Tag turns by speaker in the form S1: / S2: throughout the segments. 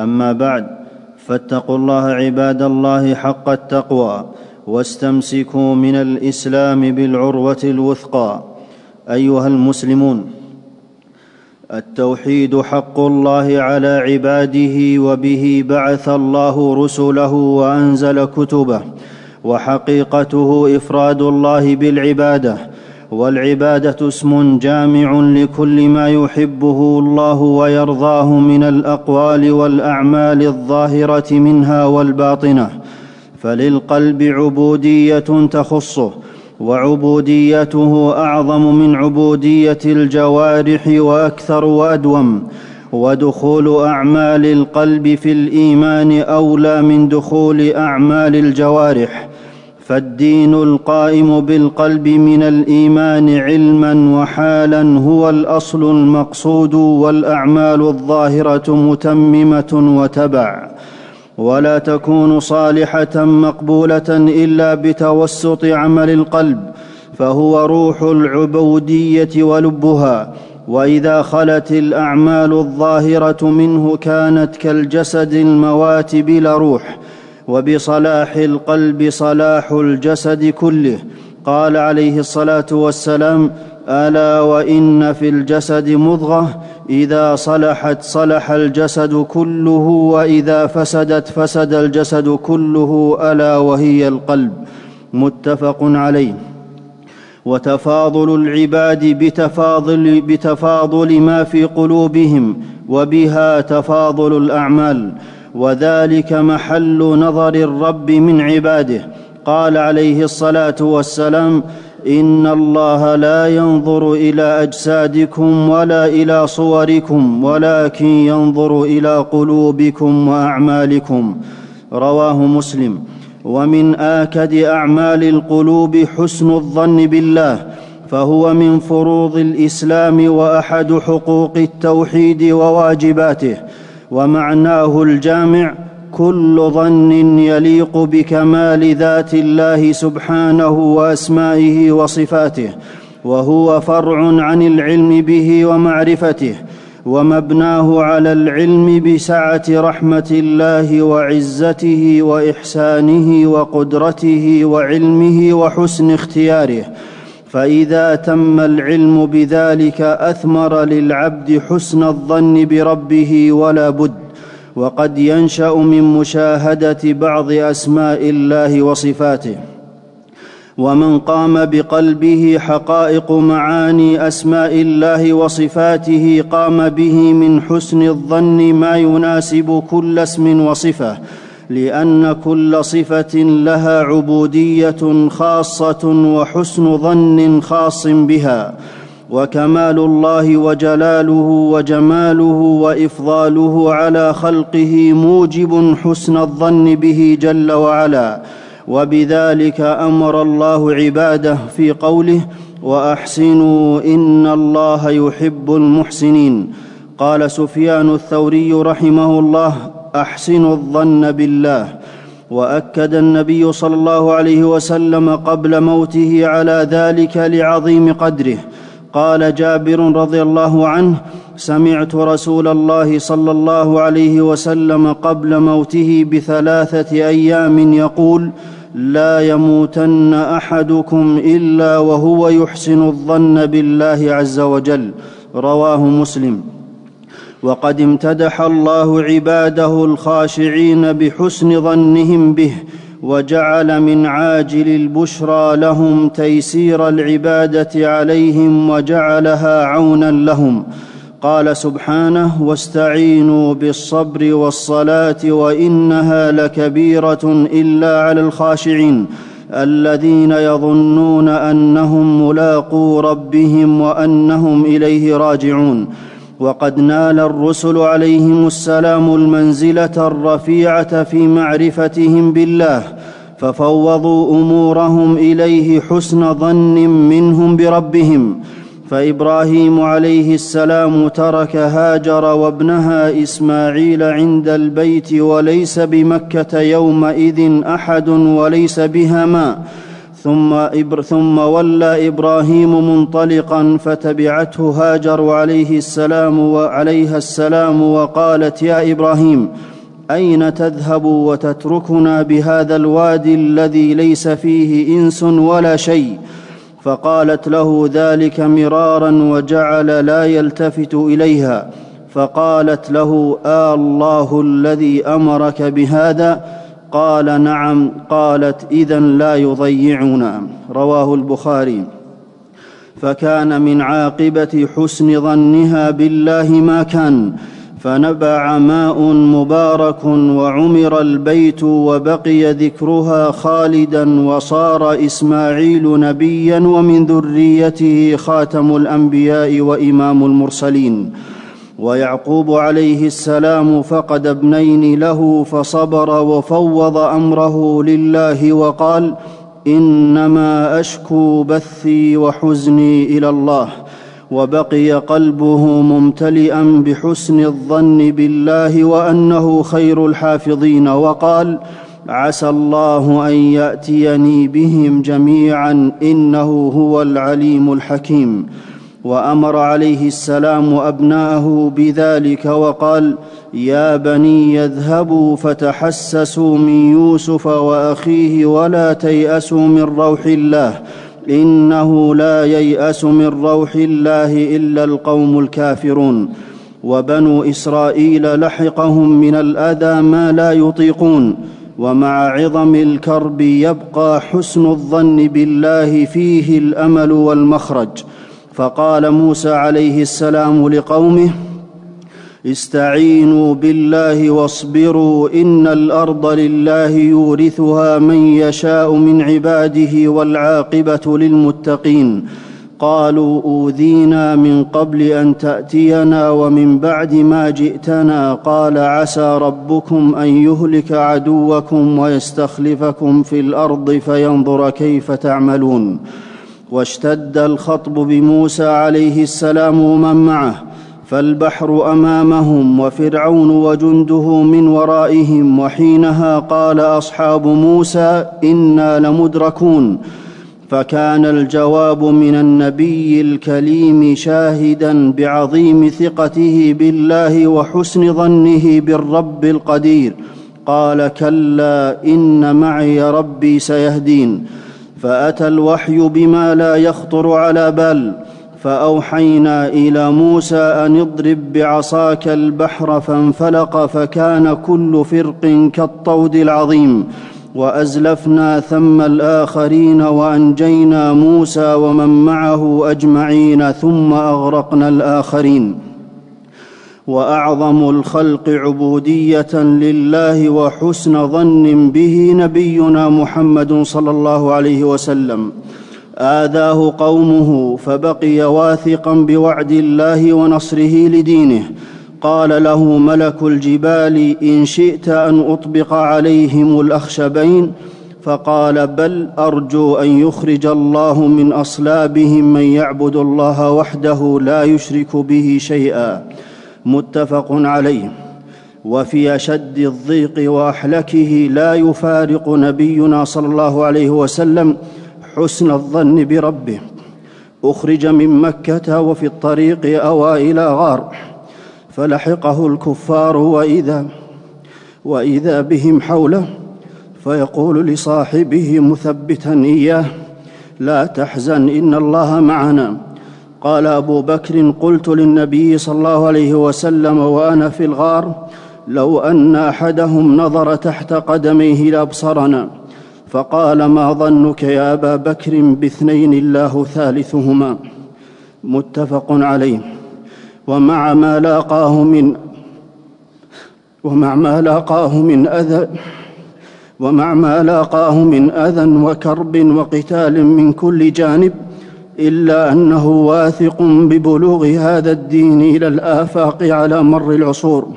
S1: أما بعد فاتقوا الله عباد الله حق التقوى واستمسكوا من الإسلام بالعروة الوثقى. أيها المسلمون التوحيد حق الله على عباده وبه بعث الله رسله وأنزل كتبه وحقيقته إفراد الله بالعبادة والعبادة اسم جامع لكل ما يحبه الله ويرضاه من الأقوال والأعمال الظاهرة منها والباطنة. فللقلب عبودية تخصه وعبوديته أعظم من عبودية الجوارح وأكثر وأدوم. ودخول أعمال القلب في الإيمان أولى من دخول أعمال الجوارح. فالدين القائم بالقلب من الإيمان علما وحالا هو الأصل المقصود والأعمال الظاهرة متممة وتبع. ولا تكون صالحة مقبولة إلا بتوسط عمل القلب فهو روح العبودية ولبها. وإذا خلت الأعمال الظاهرة منه كانت كالجسد الموات بلا روح. وبصلاح القلب صلاح الجسد كله. قال عليه الصلاة والسلام ألا وإن في الجسد مضغة إذا صلحت صلح الجسد كله وإذا فسدت فسد الجسد كله ألا وهي القلب. متفق عليه. وتفاضل العباد بتفاضل بتفاضل ما في قلوبهم وبها تفاضل الأعمال. وذلك محل نظر الرب من عباده. قال عليه الصلاة والسلام إن الله لا ينظر إلى أجسادكم ولا إلى صوركم ولكن ينظر إلى قلوبكم وأعمالكم. رواه مسلم. ومن آكد أعمال القلوب حسن الظن بالله فهو من فروض الإسلام وأحد حقوق التوحيد وواجباته. ومعناه الجامع كل ظن يليق بكمال ذات الله سبحانه وأسمائه وصفاته وهو فرع عن العلم به ومعرفته ومبناه على العلم بسعة رحمة الله وعزته وإحسانه وقدرته وعلمه وحسن اختياره. فإذا تم العلم بذلك أثمر للعبد حسن الظن بربه ولا بد وقد ينشأ من مشاهدة بعض أسماء الله وصفاته. ومن قام بقلبه حقائق معاني أسماء الله وصفاته قام به من حسن الظن ما يناسب كل اسم وصفة. لأن كل صفة لها عبودية خاصة وحسن ظن خاص بها وكمال الله وجلاله وجماله وإفضاله على خلقه موجب حسن الظن به جل وعلا. وبذلك أمر الله عباده في قوله وأحسنوا إن الله يحب المحسنين. قال سفيان الثوري رحمه الله أحسنوا الظن بالله وأكد النبي صلى الله عليه وسلم قبل موته على ذلك لعظيم قدره. قال جابر رضي الله عنه سمعت رسول الله صلى الله عليه وسلم قبل موته بثلاثة أيام يقول لا يموتن أحدكم إلا وهو يحسن الظن بالله عز وجل. رواه مسلم. وقد امتدح الله عباده الخاشعين بحسن ظنهم به وجعل من عاجل البشرى لهم تيسير العبادة عليهم وجعلها عونا لهم. قال سبحانه واستعينوا بالصبر والصلاة وإنها لكبيرة إلا على الخاشعين الذين يظنون أنهم ملاقو ربهم وأنهم إليه راجعون وقد نال الرسل عليهم السلام المنزلة الرفيعة في معرفتهم بالله ففوضوا أمورهم إليه حسن ظن منهم بربهم. فإبراهيم عليه السلام ترك هاجر وابنها إسماعيل عند البيت وليس بمكة يومئذ أحد وليس بها ماء ثم, إبر ثم ولى إبراهيم منطلقا فتبعته هاجر عليه السلام وعليها السلام وقالت يا إبراهيم أين تذهب وتتركنا بهذا الوادي الذي ليس فيه إنس ولا شيء؟ فقالت له ذلك مرارا وجعل لا يلتفت إليها فقالت له آه الله الذي أمرك بهذا؟ قال نعم قالت اذا لا يضيعنا. رواه البخاري. فكان من عاقبة حسن ظنها بالله ما كان فنبع ماء مبارك وعمر البيت وبقي ذكرها خالدا وصار إسماعيل نبيا ومن ذريته خاتم الأنبياء وإمام المرسلين. ويعقوب عليه السلام فقد ابنين له فصبر وفوض أمره لله وقال إنما أشكو بثي وحزني إلى الله وبقي قلبه ممتلئا بحسن الظن بالله وأنه خير الحافظين وقال عسى الله أن يأتيني بهم جميعا إنه هو العليم الحكيم وأمر عليه السلام ابناءه بذلك وقال يا بني يذهبوا فتحسسوا من يوسف وأخيه ولا تيأسوا من روح الله إنه لا ييأس من روح الله إلا القوم الكافرون. وبنو إسرائيل لحقهم من الأذى ما لا يطيقون ومع عظم الكرب يبقى حسن الظن بالله فيه الأمل والمخرج. فقال موسى عليه السلام لقومه استعينوا بالله واصبروا إن الأرض لله يورثها من يشاء من عباده والعاقبة للمتقين. قالوا أوذينا من قبل أن تأتينا ومن بعد ما جئتنا. قال عسى ربكم أن يهلك عدوكم ويستخلفكم في الأرض فينظر كيف تعملون. واشتد الخطب بموسى عليه السلام ومن معه فالبحر أمامهم وفرعون وجنده من ورائهم وحينها قال أصحاب موسى إنا لمدركون. فكان الجواب من النبي الكليم شاهدا بعظيم ثقته بالله وحسن ظنه بالرب القدير. قال كلا إن معي ربي سيهدين. فأتى الوحي بما لا يخطر على بال فأوحينا إلى موسى أن اضرب بعصاك البحر فانفلق فكان كل فرق كالطود العظيم وأزلفنا ثم الآخرين وأنجينا موسى ومن معه أجمعين ثم أغرقنا الآخرين. وأعظم الخلق عبودية لله وحسن ظن به نبينا محمد صلى الله عليه وسلم. آذاه قومه فبقي واثقا بوعد الله ونصره لدينه. قال له ملك الجبال إن شئت أن أطبق عليهم الأخشبين. فقال بل أرجو أن يخرج الله من أصلابهم من يعبد الله وحده لا يشرك به شيئا. متفق عليه. وفي أشد الضيق وأحلكه لا يفارق نبينا صلى الله عليه وسلم حسن الظن بربه. أخرج من مكة وفي الطريق اوى إلى غار فلحقه الكفار وإذا وإذا بهم حوله فيقول لصاحبه مثبتا إياه لا تحزن إن الله معنا. قال أبو بكر قلت للنبي صلى الله عليه وسلم وأنا في الغار لو أن أحدهم نظر تحت قدميه لأبصرنا. فقال ما ظنك يا أبا بكر باثنين الله ثالثهما؟ متفق عليه. ومع ما لاقاه من ومع ما لاقاه من أذى ومع ما لاقاه من أذى وكرب وقتال من كل جانب
S2: إلا أنه واثق ببلوغ هذا الدين إلى الآفاق على مر العصور.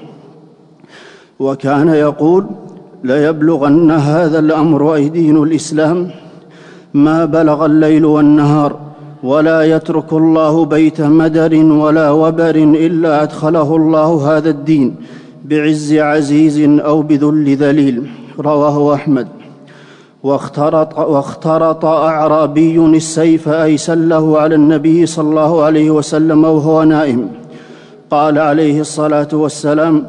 S2: وكان يقول ليبلغن هذا الأمر اي دين الإسلام. ما بلغ الليل والنهار ولا يترك الله بيت مدر ولا وبر إلا أدخله الله هذا الدين بعز عزيز أو بذل ذليل. رواه أحمد. واخترط, واخترط أعرابي السيف اي سله على النبي صلى الله عليه وسلم وهو نائم. قال عليه الصلاة والسلام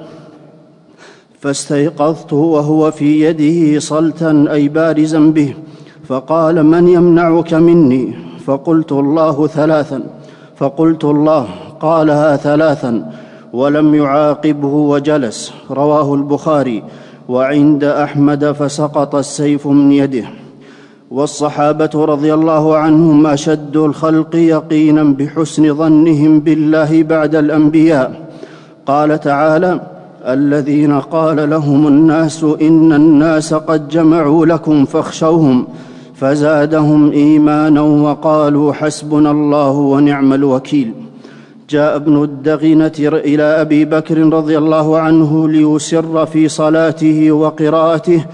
S2: فاستيقظت وهو في يده صلتا أي بارزا به فقال من يمنعك مني؟ فقلت الله ثلاثا. فقلت الله. قالها ثلاثا ولم يعاقبه وجلس. رواه البخاري. وعند أحمد فسقط السيف من يده. والصحابة رضي الله عنهم أشد الخلق يقينا بحسن ظنهم بالله بعد الأنبياء. قال تعالى الذين قال لهم الناس إن الناس قد جمعوا لكم فاخشوهم فزادهم إيمانا وقالوا حسبنا الله ونعم الوكيل. جاء ابن الدغنه إلى أبي بكر رضي الله عنه ليسر في صلاته وقراءته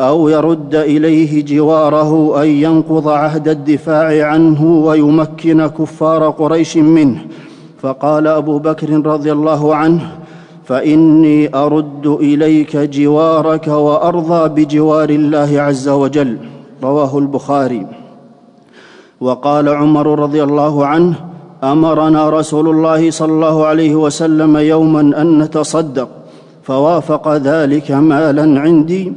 S2: أو يرد إليه جواره أن ينقض عهد الدفاع عنه ويمكن كفار قريش منه. فقال أبو بكر رضي الله عنه فإني أرد إليك جوارك وأرضى بجوار الله عز وجل. رواه البخاري. وقال عمر رضي الله عنه أمرنا رسول الله صلى الله عليه وسلم يوما أن نتصدق فوافق ذلك مالا عندي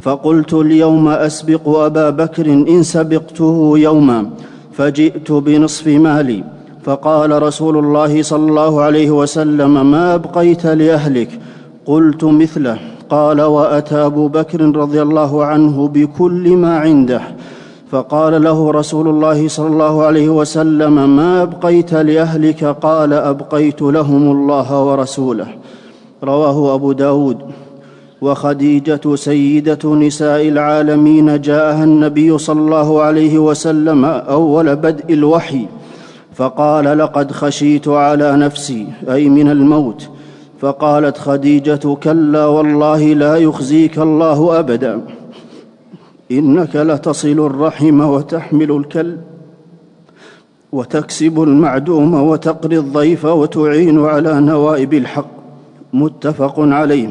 S2: فقلت اليوم أسبق أبا بكر إن سبقته يوما فجئت بنصف مالي فقال رسول الله صلى الله عليه وسلم ما أبقيت لأهلك؟ قلت مثله قال وأتى أبو بكر رضي الله عنه بكل ما عنده. فقال له رسول الله صلى الله عليه وسلم ما أبقيت لأهلك؟ قال أبقيت لهم الله ورسوله. رواه أبو داود. وخديجة سيدة نساء العالمين جاءها النبي صلى الله عليه وسلم أول بدء الوحي فقال لقد خشيت على نفسي أي من الموت. فقالت خديجة كلا والله لا يخزيك الله أبدا. إنك لتصل الرحم وتحمل الكلب وتكسب المعدوم وتقري الضيف وتعين على نوائب الحق متفق عليه.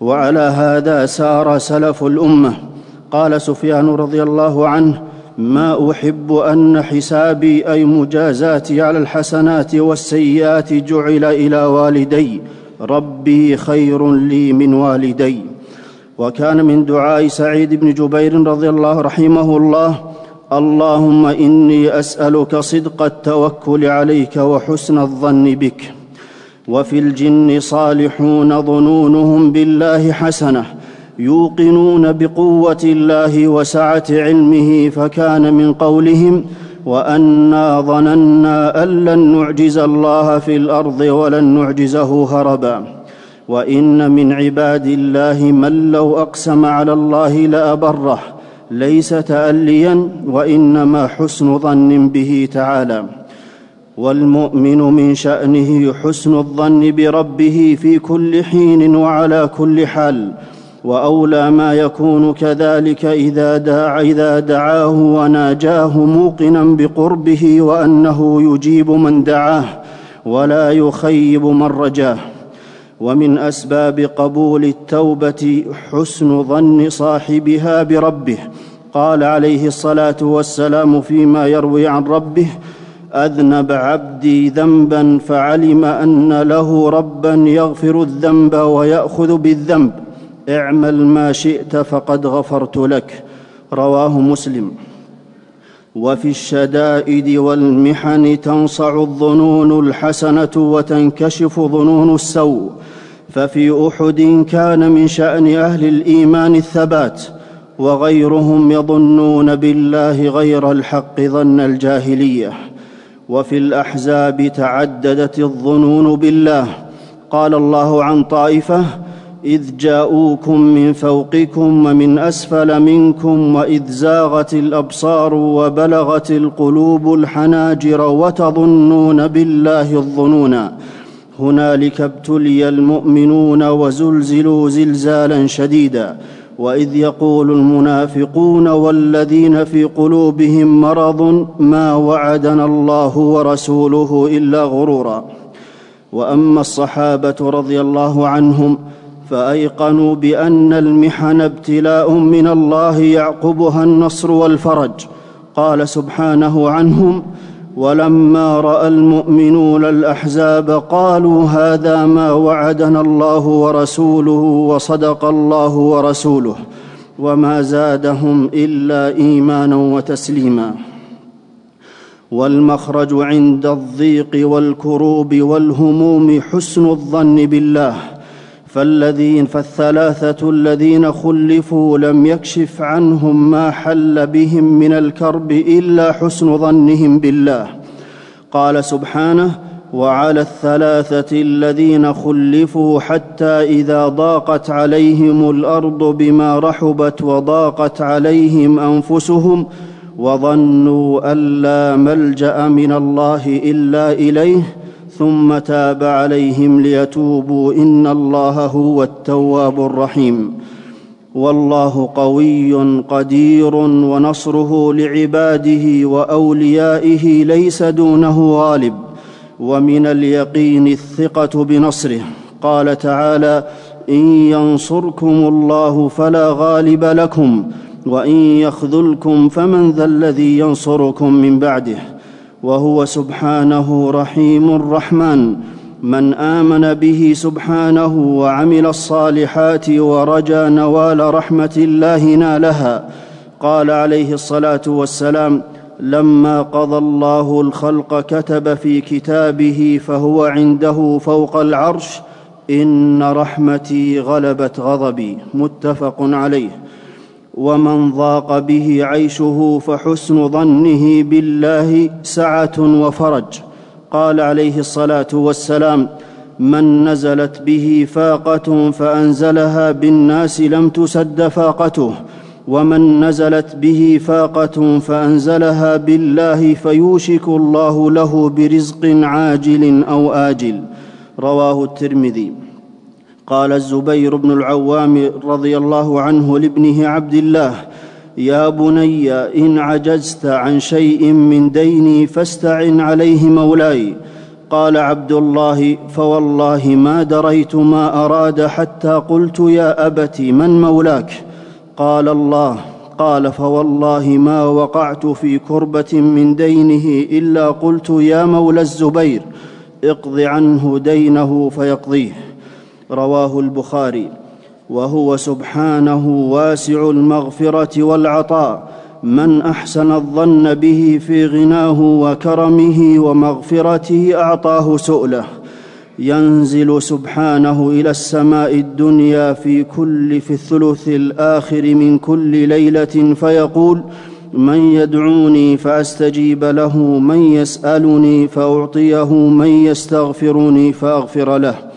S2: وعلى هذا سار سلف الأمة. قال سفيان رضي الله عنه ما أحب أن حسابي أي مجازاتي على الحسنات والسيئات جعل إلى والدي. ربي خير لي من والدي. وكان من دعاء سعيد بن جبير رضي الله رحمه الله اللهم إني أسألك صدق التوكل عليك وحسن الظن بك وفي الجن صالحون ظنونهم بالله حسنة يوقنون بقوة الله وسعة علمه فكان من قولهم وأنا ظننا أن لن نعجز الله في الأرض ولن نعجزه هربا. وإن من عباد الله من لو أقسم على الله لأبره ليس تاليا وإنما حسن ظن به تعالى. والمؤمن من شأنه حسن الظن بربه في كل حين وعلى كل حال وأولى ما يكون كذلك إذا دعا إذا دعاه وناجاه موقنا بقربه وأنه يجيب من دعاه ولا يخيب من رجاه. ومن أسباب قبول التوبة حسن ظن صاحبها بربه. قال عليه الصلاة والسلام فيما يروي عن ربه أذنب عبدي ذنبا فعلم أن له ربا يغفر الذنب ويأخذ بالذنب. اعمل ما شئت فقد غفرت لك. رواه مسلم. وفي الشدائد والمحن تنصع الظنون الحسنة وتنكشف ظنون السوء. ففي أحد كان من شأن أهل الإيمان الثبات وغيرهم يظنون بالله غير الحق ظن الجاهلية. وفي الأحزاب تعددت الظنون بالله. قال الله عن طائفة إذ جاءوكم من فوقكم ومن أسفل منكم وإذ زاغت الأبصار وبلغت القلوب الحناجر وتظنون بالله الظنونا هنالك ابتلي المؤمنون وزلزلوا زلزالا شديدا. وإذ يقول المنافقون والذين في قلوبهم مرض ما وعدنا الله ورسوله إلا غرورا. وأما الصحابة رضي الله عنهم فأيقنوا بأن المحن ابتلاء من الله يعقبها النصر والفرج. قال سبحانه عنهم ولما رأى المؤمنون الأحزاب قالوا هذا ما وعدنا الله ورسوله وصدق الله ورسوله وما زادهم إلا إيمانا وتسليما. والمخرج عند الضيق والكروب والهموم حسن الظن بالله. فالذين فالثلاثة الذين خلفوا لم يكشف عنهم ما حل بهم من الكرب إلا حسن ظنهم بالله. قال سبحانه وعلى الثلاثة الذين خلفوا حتى إذا ضاقت عليهم الأرض بما رحبت وضاقت عليهم أنفسهم وظنوا أن لا ملجأ من الله إلا إليه ثم تاب عليهم ليتوبوا. إن الله هو التواب الرحيم. والله قوي قدير ونصره لعباده وأوليائه ليس دونه غالب. ومن اليقين الثقة بنصره. قال تعالى إن ينصركم الله فلا غالب لكم وإن يخذلكم فمن ذا الذي ينصركم من بعده. وهو سبحانه رحيم رحمن من آمن به سبحانه وعمل الصالحات ورجا نوال رحمة الله نالها. قال عليه الصلاة والسلام لما قضى الله الخلق كتب في كتابه فهو عنده فوق العرش. إن رحمتي غلبت غضبي. متفق عليه. ومن ضاق به عيشه فحسن ظنه بالله سعة وفرج. قال عليه الصلاة والسلام من نزلت به فاقة فأنزلها بالناس لم تسد فاقته ومن نزلت به فاقة فأنزلها بالله فيوشك الله له برزق عاجل أو آجل. رواه الترمذي. قال الزبير بن العوام رضي الله عنه لابنه عبد الله يا بني إن عجزت عن شيء من ديني فاستعن عليه مولاي. قال عبد الله فوالله ما دريت ما أراد حتى قلت يا ابت من مولاك. قال الله قال فوالله ما وقعت في كربة من دينه إلا قلت يا مولى الزبير اقض عنه دينه فيقضيه. رواه البخاري وهو سبحانه واسع المغفرة والعطاء من أحسن الظن به في غناه وكرمه ومغفرته أعطاه سؤله ينزل سبحانه إلى السماء الدنيا في كل في الثلث الآخر من كل ليلة فيقول من يدعوني فأستجيب له من يسألني فأعطيه من يستغفرني فأغفر له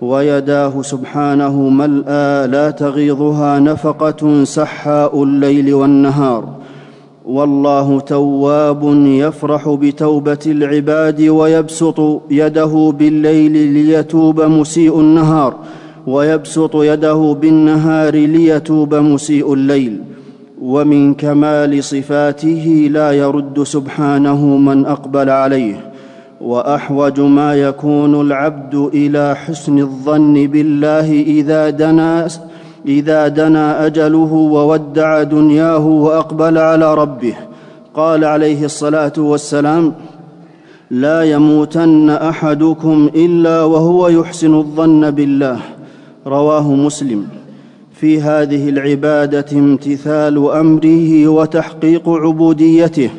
S2: ويداه سبحانه ملأى لا تغيضها نفقة سحاء الليل والنهار. والله تواب يفرح بتوبة العباد ويبسط يده بالليل ليتوب مسيء النهار ويبسط يده بالنهار ليتوب مسيء الليل. ومن كمال صفاته لا يرد سبحانه من أقبل عليه. وأحوج ما يكون العبد إلى حسن الظن بالله إذا دنا إذا دنا أجله وودع دنياه وأقبل على ربه. قال عليه الصلاة والسلام لا يموتن أحدكم إلا وهو يحسن الظن بالله. رواه مسلم. في هذه العبادة امتثال أمره وتحقيق عبوديته.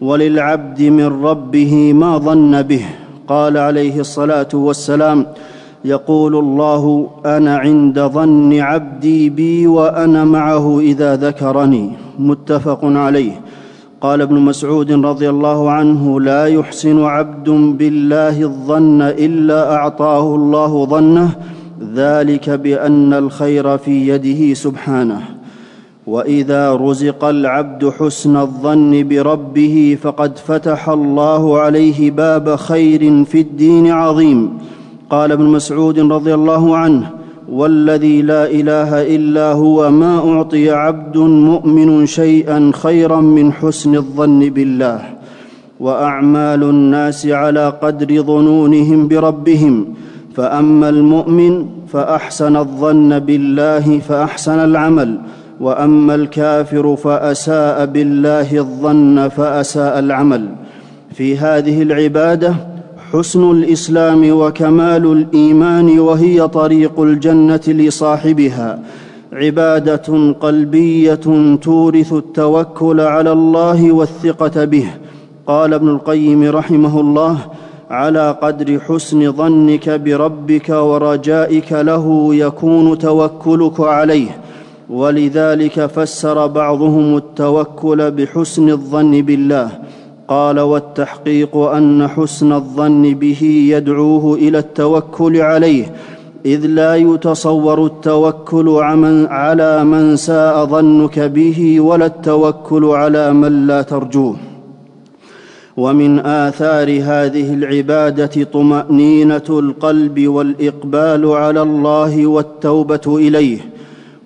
S2: وللعبد من ربه ما ظن به. قال عليه الصلاة والسلام يقول الله أنا عند ظن عبدي بي وأنا معه إذا ذكرني. متفق عليه. قال ابن مسعود رضي الله عنه لا يحسن عبد بالله الظن إلا أعطاه الله ظنه ذلك بأن الخير في يده سبحانه. وإذا رزق العبد حسن الظن بربه فقد فتح الله عليه باب خير في الدين عظيم. قال ابن مسعود رضي الله عنه والذي لا إله إلا هو ما أعطي عبد مؤمن شيئا خيرا من حسن الظن بالله. وأعمال الناس على قدر ظنونهم بربهم. فأما المؤمن فأحسن الظن بالله فأحسن العمل. وأما الكافر فأساء بالله الظن فأساء العمل. في هذه العبادة حسن الإسلام وكمال الإيمان وهي طريق الجنة لصاحبها. عبادة قلبية تورث التوكل على الله والثقة به. قال ابن القيم رحمه الله على قدر حسن ظنك بربك ورجائك له يكون توكلك عليه. ولذلك فسر بعضهم التوكل بحسن الظن بالله. قال والتحقيق أن حسن الظن به يدعوه إلى التوكل عليه إذ لا يتصور التوكل على من ساء ظنك به ولا التوكل على من لا ترجوه. ومن آثار هذه العبادة طمأنينة القلب والإقبال على الله والتوبة إليه.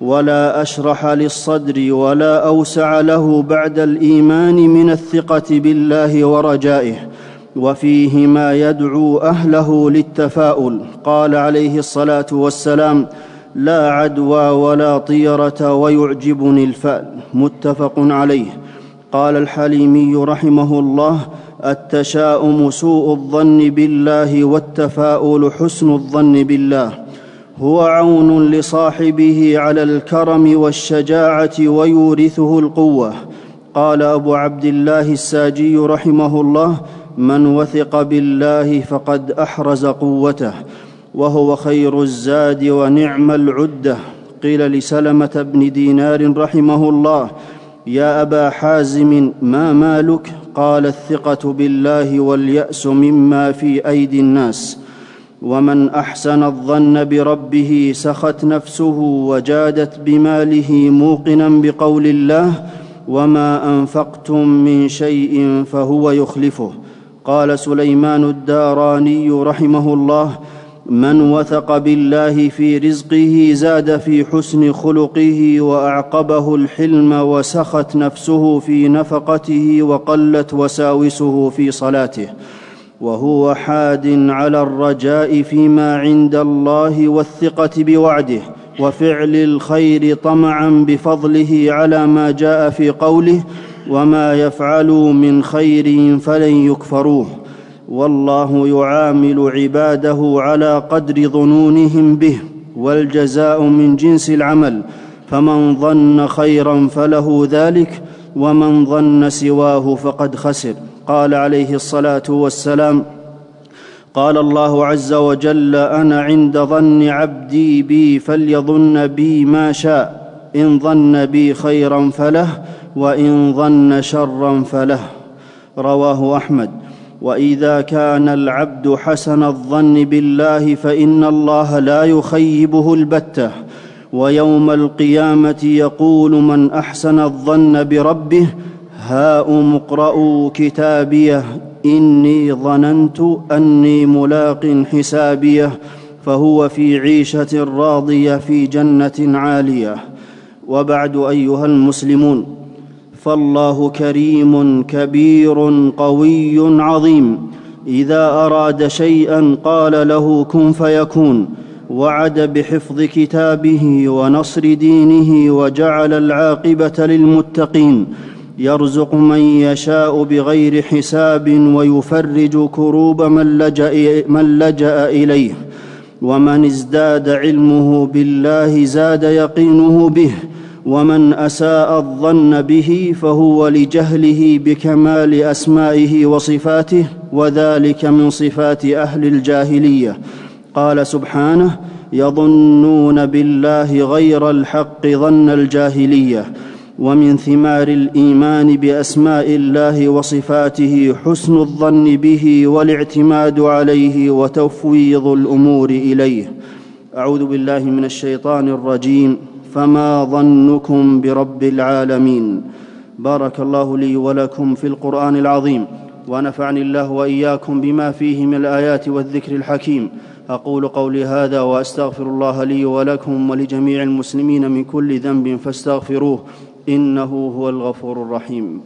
S2: ولا أشرح للصدر ولا أوسع له بعد الإيمان من الثقة بالله ورجائه وفيه ما يدعو أهله للتفاؤل. قال عليه الصلاة والسلام لا عدوى ولا طيرة ويعجبني الفأل. متفق عليه. قال الحليمي رحمه الله التشاؤم سوء الظن بالله والتفاؤل حسن الظن بالله. هو عون لصاحبه على الكرم والشجاعة ويورثه القوة. قال أبو عبد الله الساجي رحمه الله من وثق بالله فقد أحرز قوته وهو خير الزاد ونعم العدة. قيل لسلمة بن دينار رحمه الله يا أبا حازم ما مالك؟ قال الثقة بالله واليأس مما في أيدي الناس. ومن أحسن الظن بربه سخت نفسه وجادت بماله موقنا بقول الله وما أنفقتم من شيء فهو يخلفه. قال سليمان الداراني رحمه الله من وثق بالله في رزقه زاد في حسن خلقه وأعقبه الحلم وسخت نفسه في نفقته وقلت وساوسه في صلاته. وهو حاد على الرجاء فيما عند الله والثقة بوعده وفعل الخير طمعا بفضله على ما جاء في قوله وما يفعلوا من خير فلن يكفروه والله يعامل عباده على قدر ظنونهم به والجزاء من جنس العمل فمن ظن خيرا فله ذلك ومن ظن سواه فقد خسر. قال عليه الصلاة والسلام قال الله عز وجل أنا عند ظن عبدي بي فليظن بي ما شاء. إن ظن بي خيرا فله وإن ظن شرا فله. رواه أحمد. وإذا كان العبد حسن الظن بالله فإن الله لا يخيبه البتة. ويوم القيامة يقول من أحسن الظن بربه هاؤم اقرءوا كتابيه إني ظننت أني ملاق حسابيه فهو في عيشة راضية في جنة عالية. وبعد أيها المسلمون فالله كريم كبير قوي عظيم إذا أراد شيئا قال له كن فيكون. وعد بحفظ كتابه ونصر دينه وجعل العاقبة للمتقين. يرزق من يشاء بغير حساب ويفرج كروب من لجأ, من لجأ إليه. ومن ازداد علمه بالله زاد يقينه به. ومن أساء الظن به فهو لجهله بكمال أسمائه وصفاته وذلك من صفات أهل الجاهلية. قال سبحانه يظنون بالله غير الحق ظن الجاهلية ومن ثمار الإيمان بأسماء الله وصفاته حسن الظن به والاعتماد عليه وتفويض الأمور إليه. أعوذ بالله من الشيطان الرجيم فما ظنكم برب العالمين؟ بارك الله لي ولكم في القرآن العظيم ونفعني الله وإياكم بما فيه من الآيات والذكر الحكيم. أقول قولي هذا وأستغفر الله لي ولكم ولجميع المسلمين من كل ذنب فاستغفروه إنه هو الغفور الرحيم.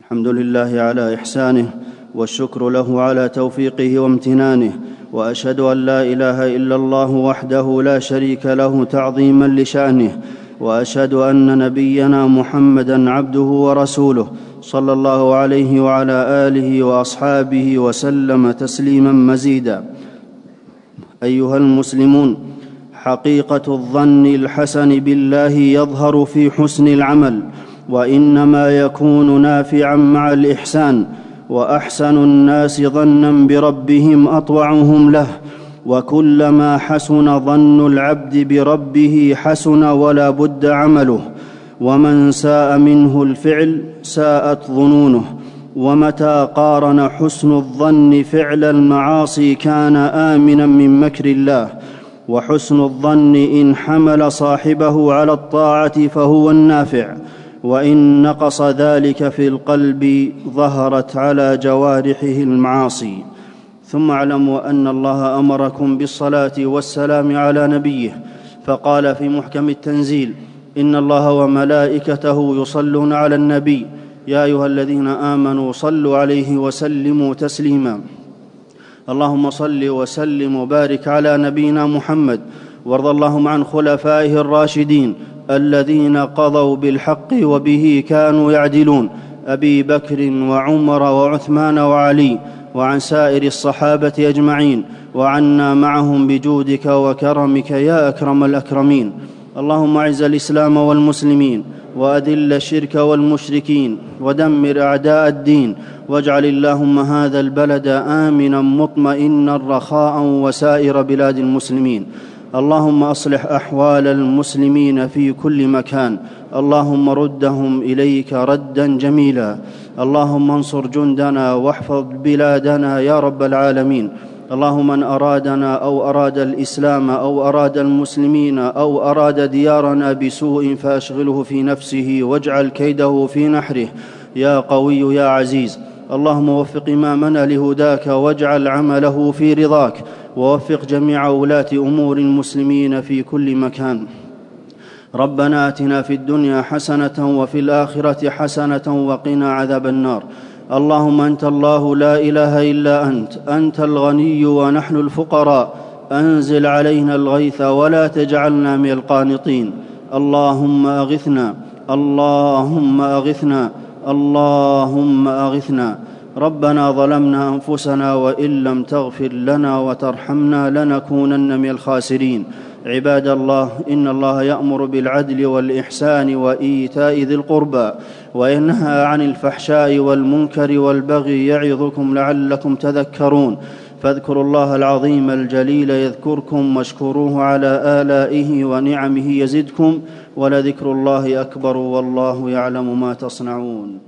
S2: الحمد لله على إحسانه والشكر له على توفيقه وامتنانه وأشهد أن لا إله إلا الله وحده لا شريك له تعظيما لشأنه وأشهد أن نبينا محمدا عبده ورسوله صلى الله عليه وعلى آله وأصحابه وسلم تسليما مزيدا. أيها المسلمون حقيقة الظن الحسن بالله يظهر في حسن العمل وإنما يكون نافعا مع الإحسان وأحسن الناس ظنا بربهم أطوعهم له وكلما حسن ظن العبد بربه حسن ولا بد عمله. ومن ساء منه الفعل ساءت ظنونه. ومتى قارن حسن الظن فعل المعاصي كان آمنا من مكر الله. وحسن الظن إن حمل صاحبه على الطاعة فهو النافع. وإن نقص ذلك في القلب ظهرت على جوارحه المعاصي. ثم اعلموا أن الله أمركم بالصلاة والسلام على نبيه. فقال في محكم التنزيل إن الله وملائكته يصلون على النبي. يا أيها الذين آمنوا صلوا عليه وسلموا تسليما. اللهم صل وسلم وبارك على نبينا محمد. وارض اللهم عن خلفائه الراشدين الذين قضوا بالحق وبه كانوا يعدلون. أبي بكر وعمر وعثمان وعلي وعن سائر الصحابة أجمعين. وعنا معهم بجودك وكرمك يا أكرم الأكرمين. اللهم اعز الإسلام والمسلمين وأذل الشرك والمشركين ودمر أعداء الدين واجعل اللهم هذا البلد آمنا مطمئنا رخاء وسائر بلاد المسلمين. اللهم أصلح أحوال المسلمين في كل مكان. اللهم ردهم إليك ردا جميلا. اللهم انصر جندنا واحفظ بلادنا يا رب العالمين. اللهم من أرادنا أو أراد الإسلام أو أراد المسلمين أو أراد ديارنا بسوء فأشغله في نفسه واجعل كيده في نحره. يا قوي يا عزيز اللهم وفق إمامنا لهداك واجعل عمله في رضاك. ووفق جميع ولاة أمور المسلمين في كل مكان. ربنا آتنا في الدنيا حسنة وفي الآخرة حسنة وقنا عذاب النار. اللهم أنت الله لا إله إلا أنت أنت الغني ونحن الفقراء أنزل علينا الغيث ولا تجعلنا من القانطين. اللهم أغثنا اللهم أغثنا اللهم أغثنا. ربنا ظلمنا أنفسنا وإن لم تغفر لنا وترحمنا لنكونن من الخاسرين. عباد الله إن الله يأمر بالعدل والإحسان وإيتاء ذي القربى. وينهى عن الفحشاء والمنكر والبغي يعظكم لعلكم تذكرون فاذكروا الله العظيم الجليل يذكركم واشكروه على آلائه ونعمه يزدكم ولذكر الله أكبر والله يعلم ما تصنعون